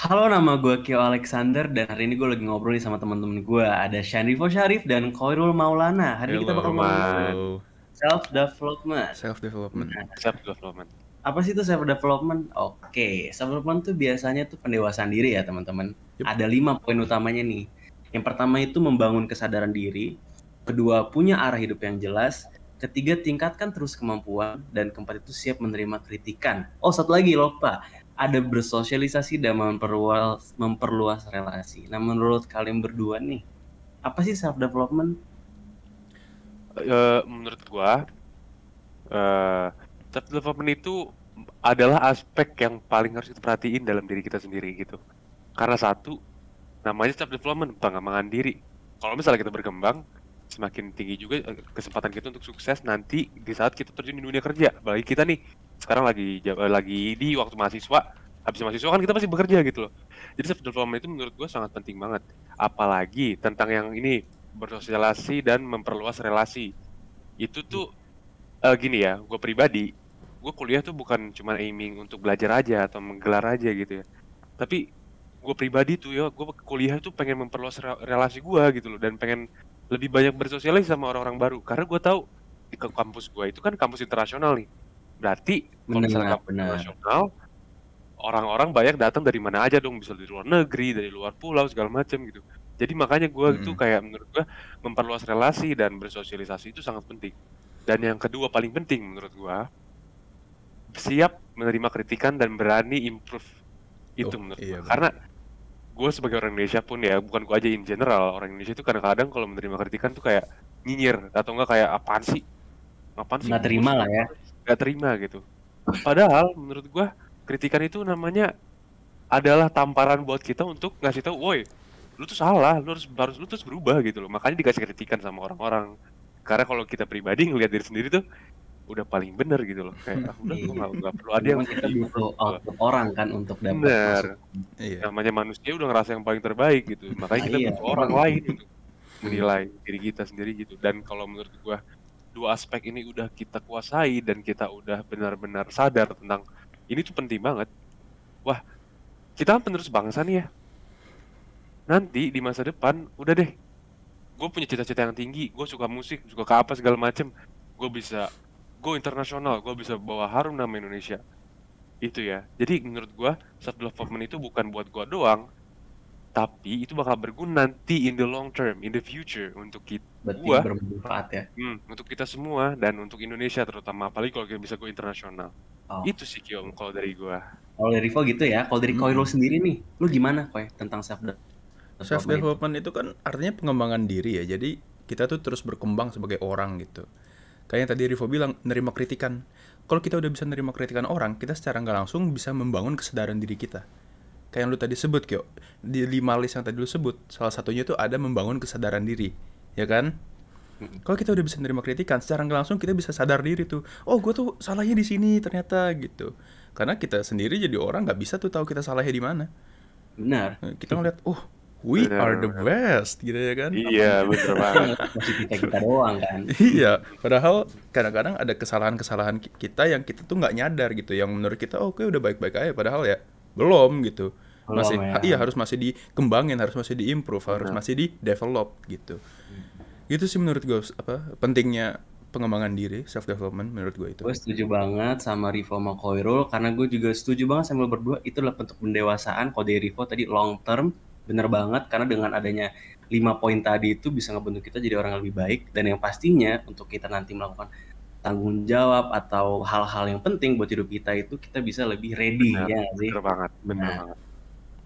Halo, nama gue Kio Alexander dan hari ini gue lagi ngobrol nih sama teman-teman gue. Ada Shanrifo Syarif dan Koirul Maulana. Hari ini kita bakal ngomongin Hello. self development. Self development. self development Apa sih itu self development? Oke, self development tuh biasanya tuh pendewasaan diri ya teman-teman. Yup. Ada lima poin utamanya nih. Yang pertama itu membangun kesadaran diri. Kedua, punya arah hidup yang jelas. Ketiga, tingkatkan terus kemampuan. Dan keempat itu siap menerima kritikan. Oh, satu lagi lupa. Ada bersosialisasi dan memperluas, memperluas relasi. Nah, menurut kalian berdua nih, apa sih self development? Eh, menurut gua eh self development itu adalah aspek yang paling harus kita perhatiin dalam diri kita sendiri gitu karena satu namanya self development pengembangan diri kalau misalnya kita berkembang semakin tinggi juga eh, kesempatan kita untuk sukses nanti di saat kita terjun di dunia kerja bagi kita nih sekarang lagi lagi di waktu mahasiswa. Habis mahasiswa kan kita masih bekerja gitu loh. Jadi self development itu menurut gua sangat penting banget. Apalagi tentang yang ini bersosialisasi dan memperluas relasi. Itu tuh eh, gini ya gue pribadi gue kuliah tuh bukan cuma aiming untuk belajar aja atau menggelar aja gitu ya. Tapi gue pribadi tuh ya gue kuliah tuh pengen memperluas re- relasi gue gitu loh. Dan pengen lebih banyak bersosialisasi sama orang-orang baru. Karena gue tahu di kampus gue itu kan kampus internasional nih berarti kalau misalnya Benar, internasional orang-orang banyak datang dari mana aja dong bisa dari luar negeri dari luar pulau segala macam gitu. Jadi makanya gue itu Mm-mm. kayak menurut gue memperluas relasi dan bersosialisasi itu sangat penting. Dan yang kedua paling penting menurut gue siap menerima kritikan dan berani improve. Itu Oh, menurut iya, gue karena gue sebagai orang Indonesia pun ya bukan gue aja in general orang Indonesia itu kadang-kadang kalau menerima kritikan tuh kayak nyinyir atau enggak kayak apaan sih? Apaan sih? Nggak terima lah ya. Nggak terima gitu padahal menurut gue kritikan itu namanya adalah tamparan buat kita untuk ngasih tahu woi lu tuh salah lu harus harus lu terus berubah gitu loh makanya dikasih kritikan sama orang-orang karena kalau kita pribadi ngelihat diri sendiri tuh udah paling bener gitu loh kayak ah, udah gua nggak nggak perlu ada yang kita butuh gua." output orang kan untuk dapat Bener. Iya. namanya manusia udah ngerasa yang paling terbaik gitu makanya kita Iya. butuh orang lain untuk menilai diri kita sendiri gitu dan kalau menurut gua dua aspek ini udah kita kuasai dan kita udah benar-benar sadar tentang ini tuh penting banget. Wah kita kan penerus bangsa nih ya. Nanti di masa depan udah deh. Gue punya cita-cita yang tinggi gue suka musik suka ke apa segala macem. Gue bisa go internasional gue bisa bawa harum nama Indonesia. Itu ya. Jadi menurut gua self development itu bukan buat gua doang tapi itu bakal berguna nanti in the long term in the future untuk kita Berarti Gua? bermanfaat ya. hmm, untuk kita semua dan untuk Indonesia terutama apalagi kalau kita bisa go internasional Oh. itu sih Kiom kalau dari gua Kalau dari Rivo gitu ya. Kalau dari Hmm. Koirul sendiri nih, lu gimana Koy tentang self development? Self development itu kan artinya pengembangan diri ya. Jadi kita tuh terus berkembang sebagai orang gitu. Kayak yang tadi Rivo bilang, nerima kritikan. Kalau kita udah bisa nerima kritikan orang, kita secara nggak langsung bisa membangun kesadaran diri kita. Kayak yang lu tadi sebut, Kyo. Di lima list yang tadi lu sebut, salah satunya tuh ada membangun kesadaran diri. Ya kan? Kalau kita udah bisa nerima kritikan, secara nggak langsung kita bisa sadar diri tuh. Oh, gue tuh salahnya di sini ternyata gitu. Karena kita sendiri jadi orang nggak bisa tuh tahu kita salahnya di mana. Benar. Kita ngeliat, oh, we Benar, are the benar. best, gitu ya kan? iya bener banget Masih kita kita doang kan. Iya, padahal kadang-kadang ada kesalahan-kesalahan ki- kita yang kita tuh nggak nyadar gitu, yang menurut kita oke udah baik-baik aja, padahal ya belum gitu. Belum, Masih, ya. iya harus masih dikembangin, harus masih diimprove, harus masih di develop gitu. Gitu sih menurut gue apa pentingnya pengembangan diri, self development menurut gue itu. Gue setuju banget sama Rivo sama Koirul karena gue juga setuju banget sama berdua itu adalah bentuk pendewasaan kalau dari Rivo tadi long term bener banget karena dengan adanya lima poin tadi itu bisa ngebentuk kita jadi orang yang lebih baik dan yang pastinya untuk kita nanti melakukan tanggung jawab atau hal-hal yang penting buat hidup kita itu kita bisa lebih ready Benar, ya sih bener banget bener Nah. banget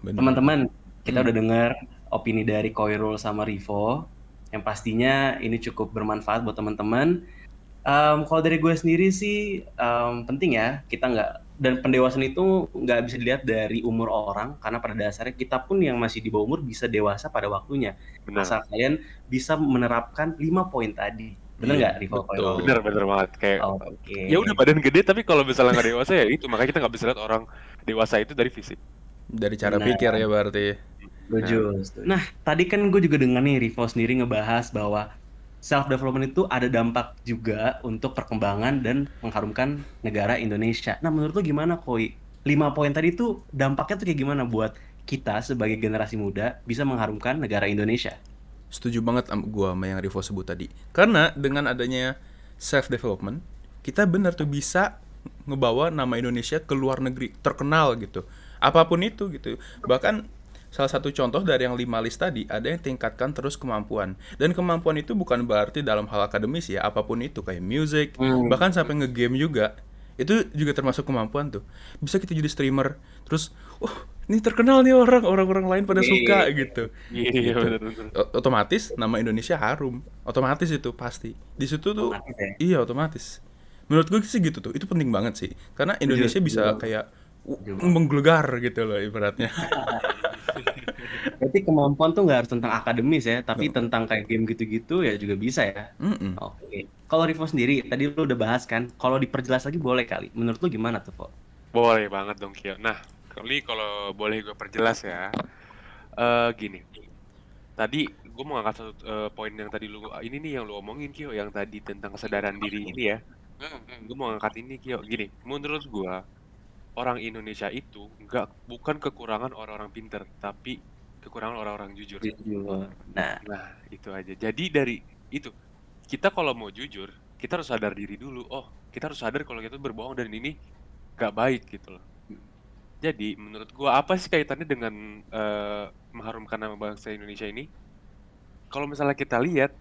Bener. teman-teman kita Hmm. udah dengar opini dari Koirul sama Rivo yang pastinya ini cukup bermanfaat buat teman-teman Em, kalau dari gue sendiri sih em, penting ya kita nggak dan pendewasaan itu nggak bisa dilihat dari umur orang karena pada dasarnya kita pun yang masih di bawah umur bisa dewasa pada waktunya bener asal kalian bisa menerapkan lima poin tadi bener nggak Rivo betul. Koirul? bener bener banget kayak Oke. ya udah badan gede tapi kalau misalnya nggak dewasa ya itu makanya kita nggak bisa lihat orang dewasa itu dari fisik Dari cara Benar. pikir ya berarti. Setuju. Nah, tadi kan gue juga dengar nih Rivo sendiri ngebahas bahwa self development itu ada dampak juga untuk perkembangan dan mengharumkan negara Indonesia. Nah, menurut lo gimana, Koi? Lima poin tadi tuh dampaknya tuh kayak gimana buat kita sebagai generasi muda bisa mengharumkan negara Indonesia. Setuju banget sama gua sama yang Rivo sebut tadi. Karena dengan adanya self development, kita benar tuh bisa ngebawa nama Indonesia ke luar negeri, terkenal gitu. Apa pun itu gitu. Bahkan salah satu contoh dari yang lima list tadi ada yang tingkatkan terus kemampuan dan kemampuan itu bukan berarti dalam hal akademis ya apa pun itu kayak music Hmm. bahkan sampai ngegame juga itu juga termasuk kemampuan tuh bisa kita jadi streamer terus oh ini terkenal nih orang orang-orang lain pada Iya. suka gitu Iya, Gitu. bener bener. O- otomatis nama Indonesia harum otomatis itu pasti di situ tuh Otomatis ya. iya otomatis menurut gue sih gitu tuh itu penting banget sih karena Indonesia Setuju, bisa setuju. kayak uh, Setuju. menggelegar gitu loh ibaratnya Berarti kemampuan tuh nggak harus tentang akademis ya, tapi tentang kayak game gitu-gitu ya juga bisa ya. Mm-mm. Oke. Kalau Rivo sendiri, tadi lu udah bahas kan, kalau diperjelas lagi boleh kali. Menurut lu gimana tuh, Fo? Boleh banget dong Kio. Nah, kali kalau boleh gue perjelas ya. Eh gini. Tadi gue mau ngangkat satu eh, poin yang tadi lu ini nih yang lu omongin Kio yang tadi tentang kesadaran diri ini ya. Gue mau ngangkat ini Kio. Gini, menurut gue orang Indonesia itu nggak bukan kekurangan orang-orang pinter, tapi kekurangan orang-orang jujur. Jujur. Nah, Nah, itu aja. Jadi dari itu, kita kalau mau jujur, kita harus sadar diri dulu. Oh, kita harus sadar kalau kita berbohong dan ini gak baik gitu loh. Jadi, menurut gua apa sih kaitannya dengan eh, mengharumkan nama bangsa Indonesia ini? Kalau misalnya kita lihat,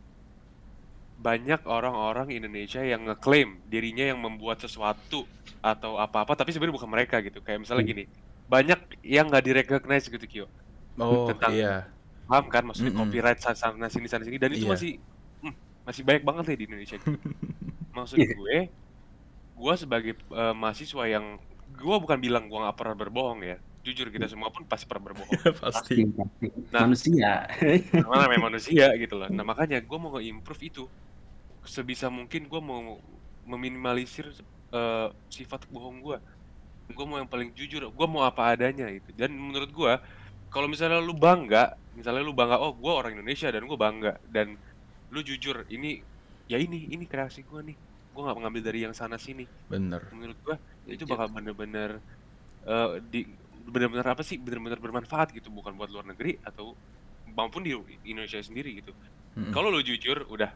banyak orang-orang Indonesia yang ngeklaim dirinya yang membuat sesuatu atau apa-apa, tapi sebenarnya bukan mereka gitu. Kayak misalnya Hmm. gini, banyak yang nggak direcognize gitu, Kyo oh Tentang- iya paham kan maksudnya Mm-mm. copyright sa- sana sini sana sini dan itu Iya. masih hmm, masih banyak banget ya di Indonesia gitu. maksud Iya. gue gue sebagai eh, mahasiswa yang gue bukan bilang gue nggak pernah berbohong ya jujur kita semua pun pasti pernah berbohong pasti pasti. Nah. Manusia. karena namanya manusia gitu loh nah makanya gue mau nge-improve itu sebisa mungkin gue mau meminimalisir eh, sifat bohong gue gue mau yang paling jujur gue mau apa adanya gitu dan menurut gue kalau misalnya lu bangga misalnya lu bangga oh gue orang Indonesia dan gue bangga dan lu jujur ini ya ini ini kreasi gue nih. Gue nggak mengambil dari yang sana sini. Bener. Menurut gue itu bakal bener-bener eh, di bener-bener apa sih? Bener-bener bermanfaat gitu bukan buat luar negeri atau maupun di Indonesia sendiri gitu. Mm-mm. kalau lu jujur udah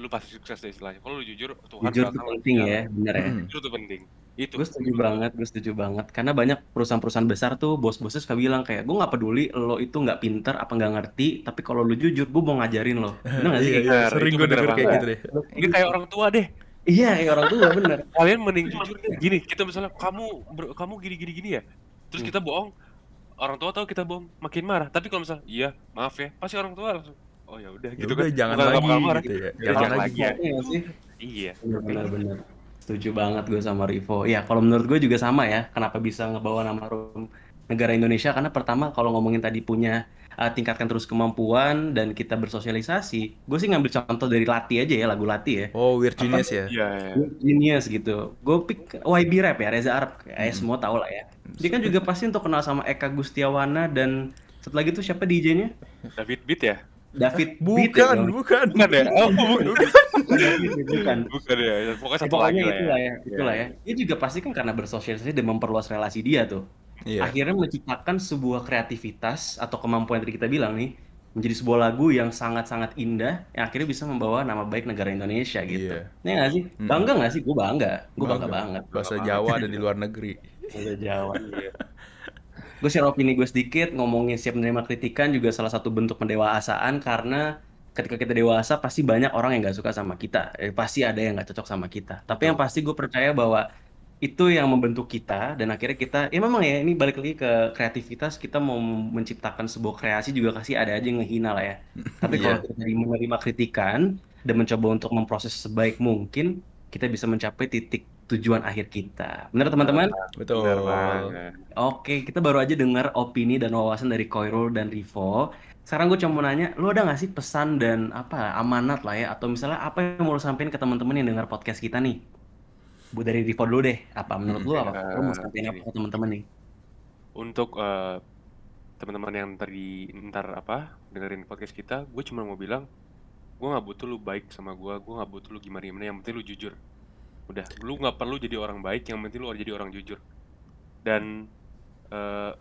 lu pasti sukses deh istilahnya. Kalau lu jujur Tuhan Jujur itu penting ya, bener ya. Jujur itu penting itu Gue setuju banget, gue setuju banget. Karena banyak perusahaan-perusahaan besar tuh bos-bosnya suka bilang kayak, gue nggak peduli lo itu nggak pinter apa nggak ngerti, tapi kalau lo jujur, gue mau ngajarin lo. Bener nggak sih? iya, iya, sering gue denger kayak gitu deh. Ini kayak orang tua deh. Iya, kayak orang tua bener. kalian mending jujur deh gini kita misalnya kamu kamu gini gini gini ya? Terus Hmm. kita bohong. Orang tua tahu kita bohong makin marah. Tapi kalau misalnya iya maaf ya pasti orang tua langsung oh ya udah ya gitu udah kan. jangan lagi gitu ya. Jangan jangan lagi. ya. Iya iya. Bener-bener. Setuju banget gue sama Rivo. Ya, kalau menurut gue juga sama ya. Kenapa bisa ngebawa nama harum negara Indonesia? Karena pertama kalau ngomongin tadi punya uh, tingkatkan terus kemampuan dan kita bersosialisasi. Gue sih ngambil contoh dari Lati aja ya, lagu Lati ya. oh weird genius ya iya iya. Genius gitu. Gue pick YB Rap ya, Reza Arab. Kayak Hmm. semua tahu lah ya. Dia kan juga pasti untuk kenal sama Eka Gustiawana dan satu lagi tuh siapa DJ-nya? David Beat ya David Beat ya, bukan bro. bukan bukan ya oh bukan bukan. bukan ya pokoknya Ya, satu pokoknya lagi lah itulah ya ya, itulah ya. Dia juga pasti kan karena bersosialisasi dan memperluas relasi dia tuh. iya Akhirnya menciptakan sebuah kreativitas atau kemampuan yang tadi kita bilang nih menjadi sebuah lagu yang sangat-sangat indah yang akhirnya bisa membawa nama baik negara Indonesia gitu. Iya. Ini nggak sih? Mm. Bangga nggak sih? Gue bangga. Gue bangga, Bangga. banget. bahasa Jawa ada di luar negeri Bahasa Jawa. Iya. gue share opini gue sedikit ngomongin siap menerima kritikan juga salah satu bentuk pendewasaan karena ketika kita dewasa pasti banyak orang yang nggak suka sama kita. Eh, pasti ada yang nggak cocok sama kita. Tapi yang pasti gue percaya bahwa itu yang membentuk kita dan akhirnya kita ya memang ya ini balik lagi ke kreativitas. Kita mau menciptakan sebuah kreasi juga kasih ada aja yang ngehina lah ya. Tapi kalau Iya. kita menerima kritikan dan mencoba untuk memproses sebaik mungkin kita bisa mencapai titik tujuan akhir kita benar teman-teman betul Benar banget. Oke, kita baru aja dengar opini dan wawasan dari Koirul dan Rivo. Sekarang gue cuma mau nanya, lu ada nggak sih pesan dan apa amanat lah ya, atau misalnya apa yang mau lu sampein ke teman-teman yang dengar podcast kita nih? Bu dari Rivo dulu deh, apa menurut lu apa? Lu mau sampein apa ke teman-teman nih? untuk eh, teman-teman yang tadi ntar apa dengerin podcast kita gue cuma mau bilang gue nggak butuh lu baik sama gue gue nggak butuh lu gimana gimana yang penting lu jujur udah lu nggak perlu jadi orang baik yang penting lu harus jadi orang jujur dan eh,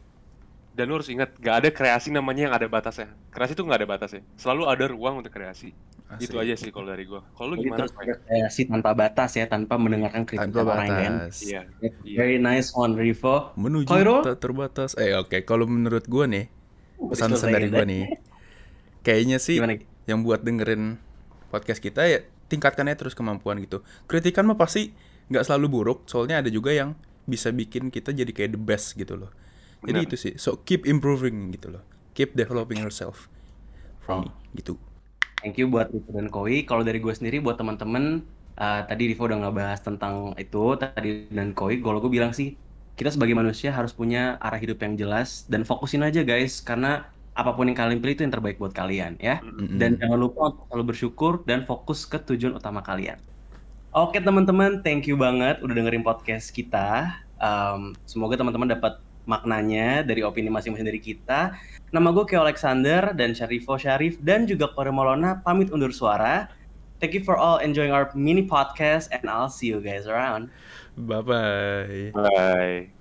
Dan lu harus ingat, gak ada kreasi namanya yang ada batasnya. Kreasi tuh gak ada batasnya. Selalu ada ruang untuk kreasi. Asik. Itu aja sih kalau dari gua. Kalau lu gimana? berkreasi tanpa batas ya, tanpa mendengarkan Tanpa orang lain. Iya. Iya. Very nice one, Rivo. Menuju tak terbatas. Eh oke, kalau menurut gua nih, pesan-pesan Selesai, dari gua nih. Kayaknya sih Gimana? yang buat dengerin podcast kita ya tingkatkan aja terus kemampuan gitu. Kritikan mah pasti nggak selalu buruk, soalnya ada juga yang bisa bikin kita jadi kayak the best gitu loh. Jadi itu sih. So keep improving gitu loh. Keep developing yourself. From me gitu. Thank you buat Rivo dan Koi. Kalau dari gue sendiri buat teman-teman uh, tadi Rivo udah ngebahas tentang itu tadi dan Koi. Kalau gue bilang sih kita sebagai manusia harus punya arah hidup yang jelas dan fokusin aja guys karena apa pun yang kalian pilih itu yang terbaik buat kalian ya. Mm-mm. Dan jangan lupa untuk selalu bersyukur dan fokus ke tujuan utama kalian. Oke teman-teman, thank you banget udah dengerin podcast kita. Um, semoga teman-teman dapat maknanya dari opini masing-masing dari kita. Nama gue Keo Alexander dan Syarifo Syarif dan juga Kore Molona pamit undur suara. Thank you for all enjoying our mini podcast and I'll see you guys around. Bye bye. Bye.